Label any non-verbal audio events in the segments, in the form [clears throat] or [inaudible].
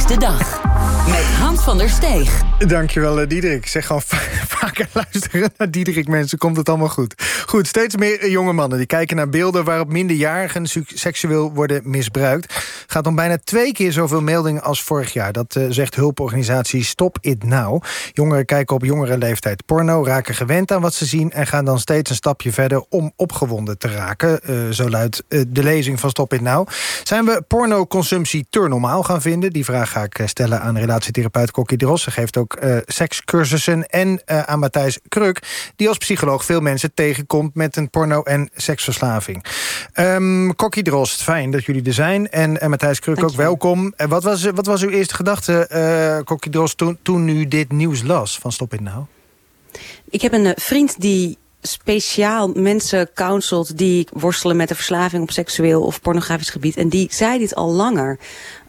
is de dag. Met Hans van der Steeg. Dankjewel, eh, Diederik. Zeg gewoon vaker luisteren naar Diederik, mensen. Komt het allemaal goed. Goed, steeds meer eh, jonge mannen die kijken naar beelden... waarop minderjarigen seksueel worden misbruikt. Gaat om bijna twee keer zoveel meldingen als vorig jaar. Dat uh, zegt hulporganisatie Stop It Now. Jongeren kijken op jongere leeftijd porno, raken gewend aan wat ze zien... en gaan dan steeds een stapje verder om opgewonden te raken. Uh, zo luidt de lezing van Stop It Now. Zijn we pornoconsumptie te normaal gaan vinden? Die vraag ga ik stellen aan relatietherapeut Kokkie Dros. Ze geeft ook sekscursussen. En aan Matthijs Kruk, die als psycholoog veel mensen tegenkomt... met een porno- en seksverslaving. Um, Kokkie Drost, fijn dat jullie er zijn. En, en Matthijs Kruk ook welkom. En wat, was, wat was uw eerste gedachte, uh, Kokkie Drost... Toen, toen u dit nieuws las van Stop It Now? Ik heb een vriend die speciaal mensen counselt die worstelen met de verslaving op seksueel of pornografisch gebied. En die zei dit al langer.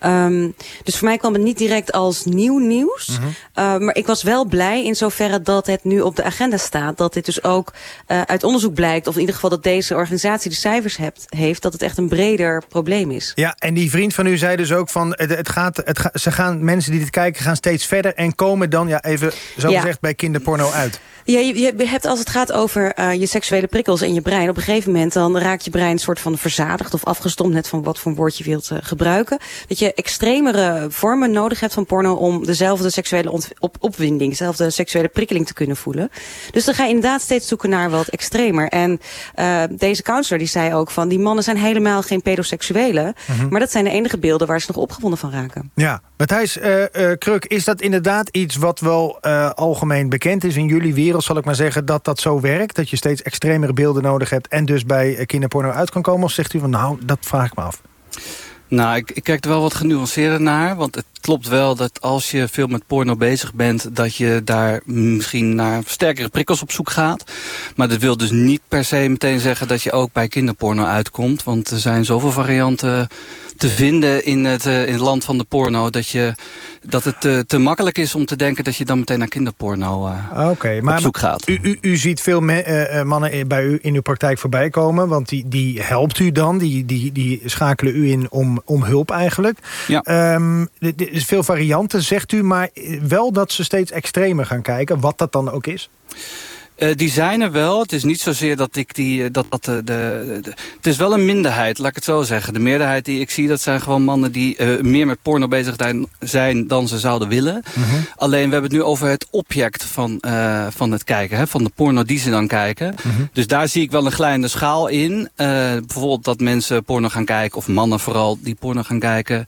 Um, dus voor mij kwam het niet direct als nieuw nieuws. Mm -hmm. uh, maar ik was wel blij in zoverre dat het nu op de agenda staat. Dat dit dus ook uh, uit onderzoek blijkt, of in ieder geval dat deze organisatie de cijfers hebt, heeft, dat het echt een breder probleem is. Ja, en die vriend van u zei dus ook van, het, het gaat, het ga, ze gaan, mensen die dit kijken gaan steeds verder en komen dan, ja even zo ja. gezegd, bij kinderporno uit. Ja, je, je hebt als het gaat over uh, je seksuele prikkels in je brein... op een gegeven moment dan raakt je brein een soort van verzadigd... of afgestomd, net van wat voor woord je wilt uh, gebruiken. Dat je extremere vormen nodig hebt van porno... om dezelfde seksuele op opwinding, dezelfde seksuele prikkeling te kunnen voelen. Dus dan ga je inderdaad steeds zoeken naar wat extremer. En uh, deze counselor die zei ook van... die mannen zijn helemaal geen pedoseksuelen... Mm -hmm. maar dat zijn de enige beelden waar ze nog opgewonden van raken. Ja, Matthijs Kruk, is dat inderdaad iets wat wel algemeen bekend is in jullie wereld? Zal ik maar zeggen, dat dat zo werkt? Dat je steeds extremere beelden nodig hebt... en dus bij kinderporno uit kan komen? Of zegt u van, nou, dat vraag ik me af? Nou, ik, ik kijk er wel wat genuanceerder naar. Want het klopt wel dat als je veel met porno bezig bent... dat je daar misschien naar sterkere prikkels op zoek gaat. Maar dat wil dus niet per se meteen zeggen... dat je ook bij kinderporno uitkomt. Want er zijn zoveel varianten te vinden in het, uh, in het land van de porno... dat, je, dat het te, te makkelijk is om te denken dat je dan meteen naar kinderporno uh, okay, maar, op zoek gaat. U, u, u ziet veel me, mannen bij u in uw praktijk voorbij komen... want die, die helpt u dan, die, die, die schakelen u in om, om hulp eigenlijk. Ja. Um, er is veel varianten, zegt u, maar wel dat ze steeds extremer gaan kijken... wat dat dan ook is? Uh, die zijn er wel. Het is niet zozeer dat ik die... Dat, dat de, de, de, het is wel een minderheid, laat ik het zo zeggen. De meerderheid die ik zie, dat zijn gewoon mannen die uh, meer met porno bezig zijn dan ze zouden willen. Mm -hmm. Alleen we hebben het nu over het object van, uh, van het kijken. Hè, van de porno die ze dan kijken. Mm -hmm. Dus daar zie ik wel een kleine schaal in. bijvoorbeeld dat mensen porno gaan kijken, of mannen vooral die porno gaan kijken.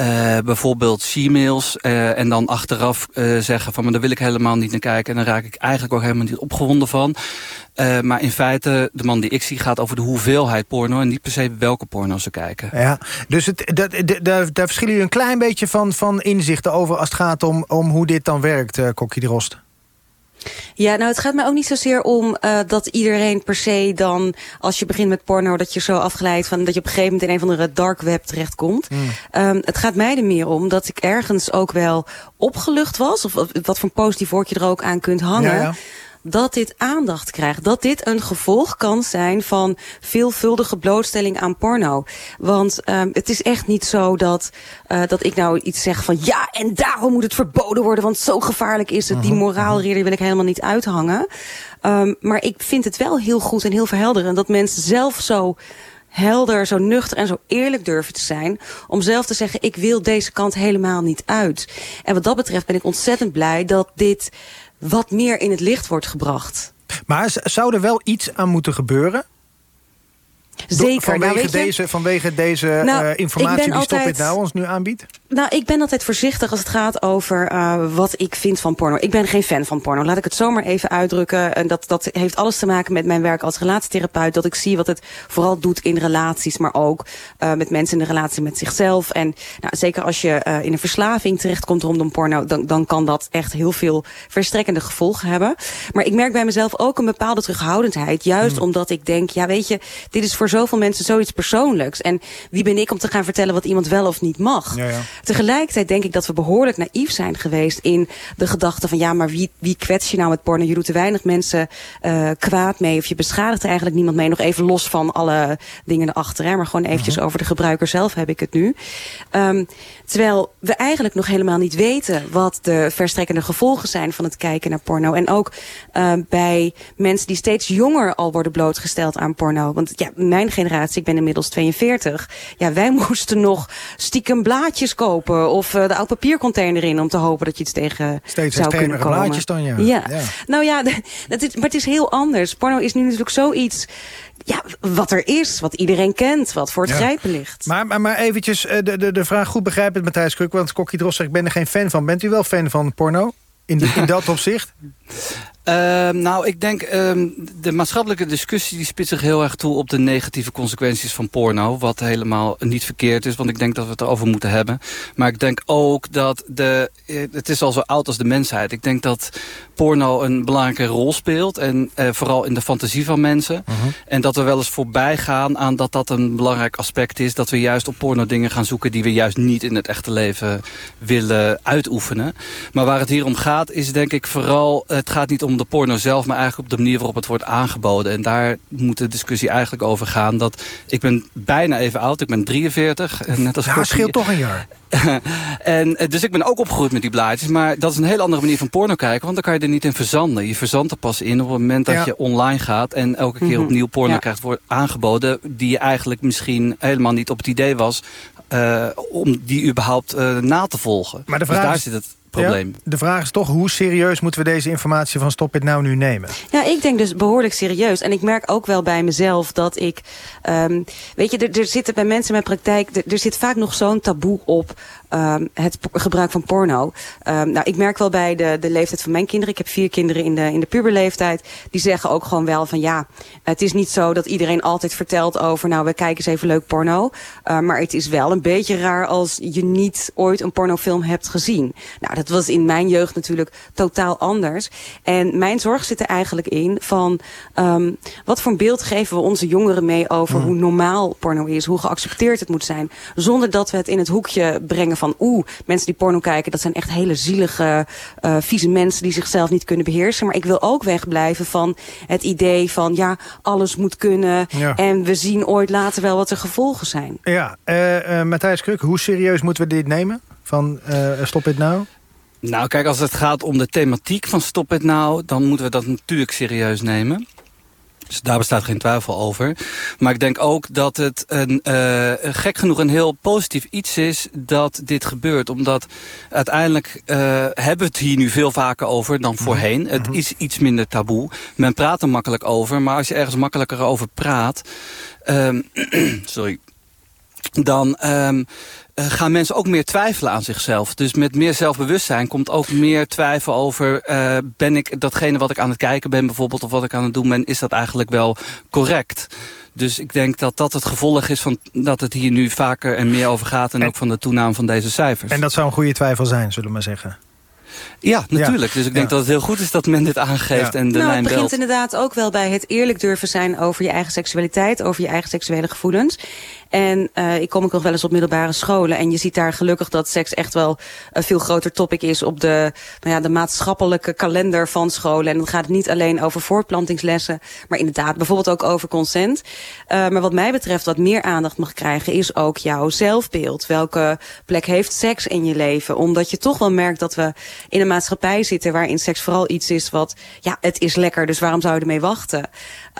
Uh, bijvoorbeeld she-mails uh, en dan achteraf uh, zeggen van... maar daar wil ik helemaal niet naar kijken... en dan raak ik eigenlijk ook helemaal niet opgewonden van. maar in feite, de man die ik zie gaat over de hoeveelheid porno... en niet per se welke porno ze kijken. Ja, dus het, dat, daar, daar verschillen jullie een klein beetje van, van inzichten over... als het gaat om, om hoe dit dan werkt, Kokkie de Rost. Ja, nou het gaat mij ook niet zozeer om uh, dat iedereen per se dan... als je begint met porno, dat je zo afgeleid van... dat je op een gegeven moment in een van de dark web terechtkomt. Mm. Um, het gaat mij er meer om dat ik ergens ook wel opgelucht was... of wat voor een positief woordje er ook aan kunt hangen... Ja, ja dat dit aandacht krijgt. Dat dit een gevolg kan zijn van veelvuldige blootstelling aan porno. Want um, het is echt niet zo dat, uh, dat ik nou iets zeg van... ja, en daarom moet het verboden worden, want zo gevaarlijk is het. Die moraalridder wil ik helemaal niet uithangen. Um, maar ik vind het wel heel goed en heel verhelderend... dat mensen zelf zo helder, zo nuchter en zo eerlijk durven te zijn... om zelf te zeggen, ik wil deze kant helemaal niet uit. En wat dat betreft ben ik ontzettend blij dat dit wat meer in het licht wordt gebracht. Maar zou er wel iets aan moeten gebeuren? Zeker. Vanwege, nou, deze, vanwege deze nou, uh, informatie die altijd, Stop It Now ons nu aanbiedt? Nou, ik ben altijd voorzichtig als het gaat over uh, wat ik vind van porno. Ik ben geen fan van porno. Laat ik het zomaar even uitdrukken. En dat, dat heeft alles te maken met mijn werk als relatietherapeut. Dat ik zie wat het vooral doet in relaties, maar ook uh, met mensen in de relatie met zichzelf. En nou, zeker als je uh, in een verslaving terechtkomt rondom porno, dan, dan kan dat echt heel veel verstrekkende gevolgen hebben. Maar ik merk bij mezelf ook een bepaalde terughoudendheid. Juist hmm. omdat ik denk, ja weet je, dit is voor zoveel mensen zoiets persoonlijks. En wie ben ik om te gaan vertellen wat iemand wel of niet mag? Ja, ja. Tegelijkertijd denk ik dat we behoorlijk naïef zijn geweest in de gedachte van ja, maar wie, wie kwets je nou met porno? Je doet te weinig mensen uh, kwaad mee of je beschadigt er eigenlijk niemand mee. Nog even los van alle dingen erachter, hè, maar gewoon eventjes mhm. over de gebruiker zelf heb ik het nu. Um, terwijl we eigenlijk nog helemaal niet weten wat de verstrekkende gevolgen zijn van het kijken naar porno. En ook uh, bij mensen die steeds jonger al worden blootgesteld aan porno. Want ja, mijn generatie, ik ben inmiddels 42. Ja, wij [laughs] moesten nog stiekem blaadjes kopen of uh, de oud papiercontainer in om te hopen dat je iets tegen steeds zou kunnen komen. blaadjes dan, ja. ja. Nou ja, [laughs] dat is, maar het is heel anders. Porno is nu natuurlijk zoiets ja, wat er is, wat iedereen kent, wat voor het grijpen ligt. Maar, maar, maar eventjes eh, de, de, de vraag goed begrijpen, Matthijs Kruk... want Kokkie Dros zegt, ik ben er geen fan van. Bent u wel fan van porno? In, in [laughs] dat opzicht? Uh, nou, ik denk uh, de maatschappelijke discussie die spitst zich heel erg toe op de negatieve consequenties van porno. Wat helemaal niet verkeerd is, want ik denk dat we het erover moeten hebben. Maar ik denk ook dat de, eh, het is al zo oud als de mensheid. Ik denk dat porno een belangrijke rol speelt. En uh, vooral in de fantasie van mensen. -huh. En dat we wel eens voorbij gaan aan dat dat een belangrijk aspect is. Dat we juist op porno dingen gaan zoeken die we juist niet in het echte leven willen uitoefenen. Maar waar het hier om gaat is denk ik vooral, het gaat niet om de porno zelf, maar eigenlijk op de manier waarop het wordt aangeboden. En daar moet de discussie eigenlijk over gaan. Dat ik ben bijna even oud, ik ben 43. Net als ja, scheelt toch een jaar. [laughs] en, eh, dus ik ben ook opgegroeid met die blaadjes. Maar dat is een hele andere manier van porno kijken. Want dan kan je er niet in verzanden. Je verzandt er pas in op het moment dat je online gaat. En elke keer mhm. opnieuw porno krijgt wordt aangeboden. Die je eigenlijk misschien helemaal niet op het idee was. Uh, om die überhaupt uh, na te volgen. Maar de dus vraag dus daar zit het probleem. de vraag is toch, hoe serieus moeten we deze informatie van Stop It nou nu nemen? Ja, ik denk dus behoorlijk serieus. En ik merk ook wel bij mezelf dat ik... Um, weet je, er, er zitten bij mensen in mijn praktijk... er, er zit vaak nog zo'n taboe op um, het gebruik van porno. Um, nou, ik merk wel bij de, de leeftijd van mijn kinderen... ik heb vier kinderen in de, in de puberleeftijd... die zeggen ook gewoon wel van ja... het is niet zo dat iedereen altijd vertelt over... nou, we kijken eens even leuk porno. Uh, maar het is wel een beetje raar als je niet ooit een pornofilm hebt gezien. Nou, dat was in mijn jeugd natuurlijk totaal anders. En mijn zorg zit er eigenlijk in van... Um, wat voor een beeld geven we onze jongeren mee over... Mm. hoe normaal porno is, hoe geaccepteerd het moet zijn... zonder dat we het in het hoekje brengen van... oeh, mensen die porno kijken, dat zijn echt hele zielige, uh, vieze mensen... die zichzelf niet kunnen beheersen. Maar ik wil ook wegblijven van het idee van... ja, alles moet kunnen ja. en we zien ooit later wel wat de gevolgen zijn. Ja, uh, uh, Matthijs Kruk, hoe serieus moeten we dit nemen? Van Stop It Now? Nou, kijk, als het gaat om de thematiek van Stop It Now... dan moeten we dat natuurlijk serieus nemen. Dus daar bestaat geen twijfel over. Maar ik denk ook dat het een, uh, gek genoeg een heel positief iets is dat dit gebeurt. Omdat uiteindelijk uh, hebben we het hier nu veel vaker over dan voorheen. Het mhm. is iets minder taboe. Men praat er makkelijk over. Maar als je ergens makkelijker over praat... Um, [clears throat] sorry dan um, uh, gaan mensen ook meer twijfelen aan zichzelf. Dus met meer zelfbewustzijn komt ook meer twijfel over... Uh, ben ik datgene wat ik aan het kijken ben bijvoorbeeld... of wat ik aan het doen ben, is dat eigenlijk wel correct? Dus ik denk dat dat het gevolg is van dat het hier nu vaker en meer over gaat... en, en ook van de toename van deze cijfers. En dat zou een goede twijfel zijn, zullen we maar zeggen. Ja, natuurlijk. Dus ik denk dat het heel goed is dat men dit aangeeft en de nou, lijn Het begint inderdaad ook wel bij het eerlijk durven zijn over je eigen seksualiteit, over je eigen seksuele gevoelens. En uh, ik kom ook nog wel eens op middelbare scholen. En je ziet daar gelukkig dat seks echt wel een veel groter topic is op de, nou ja, de maatschappelijke kalender van scholen. En dan gaat het niet alleen over voortplantingslessen, maar inderdaad bijvoorbeeld ook over consent. Uh, maar wat mij betreft wat meer aandacht mag krijgen is ook jouw zelfbeeld. Welke plek heeft seks in je leven? Omdat je toch wel merkt dat we in een maatschappij zitten waarin seks vooral iets is wat, ja, het is lekker, dus waarom zou je ermee wachten?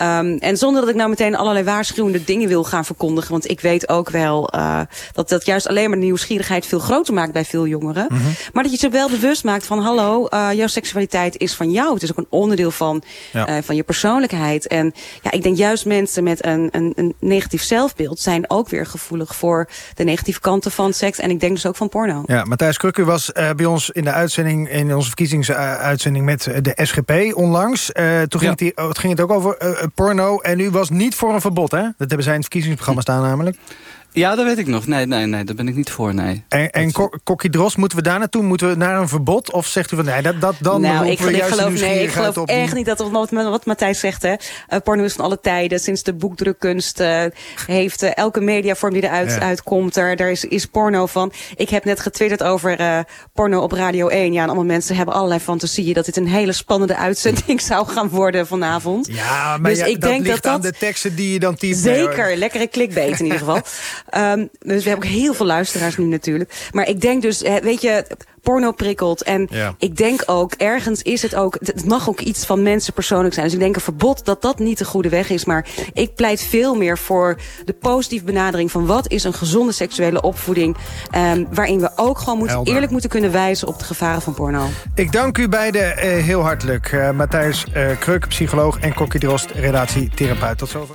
Um, en zonder dat ik nou meteen allerlei waarschuwende dingen wil gaan verkondigen, want ik weet ook wel uh, dat dat juist alleen maar de nieuwsgierigheid veel groter maakt bij veel jongeren. Mm -hmm. Maar dat je ze wel bewust maakt van hallo, uh, jouw seksualiteit is van jou. Het is ook een onderdeel van, ja. uh, van je persoonlijkheid. En ja, ik denk juist mensen met een, een, een negatief zelfbeeld zijn ook weer gevoelig voor de negatieve kanten van seks. En ik denk dus ook van porno. Ja, Matthijs Krukke was bij ons in de uitzending, in onze verkiezingsuitzending met de SGP onlangs. toen ging, ja. het, ging het ook over porno. En u was niet voor een verbod, hè? Dat hebben zij in het verkiezingsprogramma staan namelijk. eigenlijk? Ja, dat weet ik nog. Nee, nee, nee, daar ben ik niet voor, nee. En, en Kokkie Dros, moeten we daar naartoe? Moeten we naar een verbod? Of zegt u van, nee, dat, dat dan nou, ik, we ik geloof, nee, ik geloof op echt niet dat wat, wat Matthijs zegt. Hè. Uh, porno is van alle tijden. Sinds de boekdrukkunst uh, heeft uh, elke mediavorm die eruit ja. uitkomt... Er, daar is, is porno van. Ik heb net getwitterd over porno op Radio 1. Ja, en allemaal mensen hebben allerlei fantasieën... dat dit een hele spannende uitzending [laughs] zou gaan worden vanavond. Ja, maar dus ja, ik dat denk ligt dat aan dat... de teksten die je dan typt. Zeker, lekkere clickbait in ieder geval. [laughs] um, dus we hebben ook heel veel luisteraars nu natuurlijk. Maar ik denk dus, weet je, porno prikkelt. En Ja. ik denk ook, ergens is het ook... het mag ook iets van mensen persoonlijk zijn. Dus ik denk een verbod dat dat niet de goede weg is. Maar ik pleit veel meer voor de positieve benadering... van wat is een gezonde seksuele opvoeding... Um, waarin we ook gewoon moeten, Helder. eerlijk moeten kunnen wijzen... op de gevaren van porno. Ik dank u beiden uh, heel hartelijk. Uh, Matthijs uh, Kreuk, psycholoog en Kokkie Drost, relatietherapeut. Tot zover.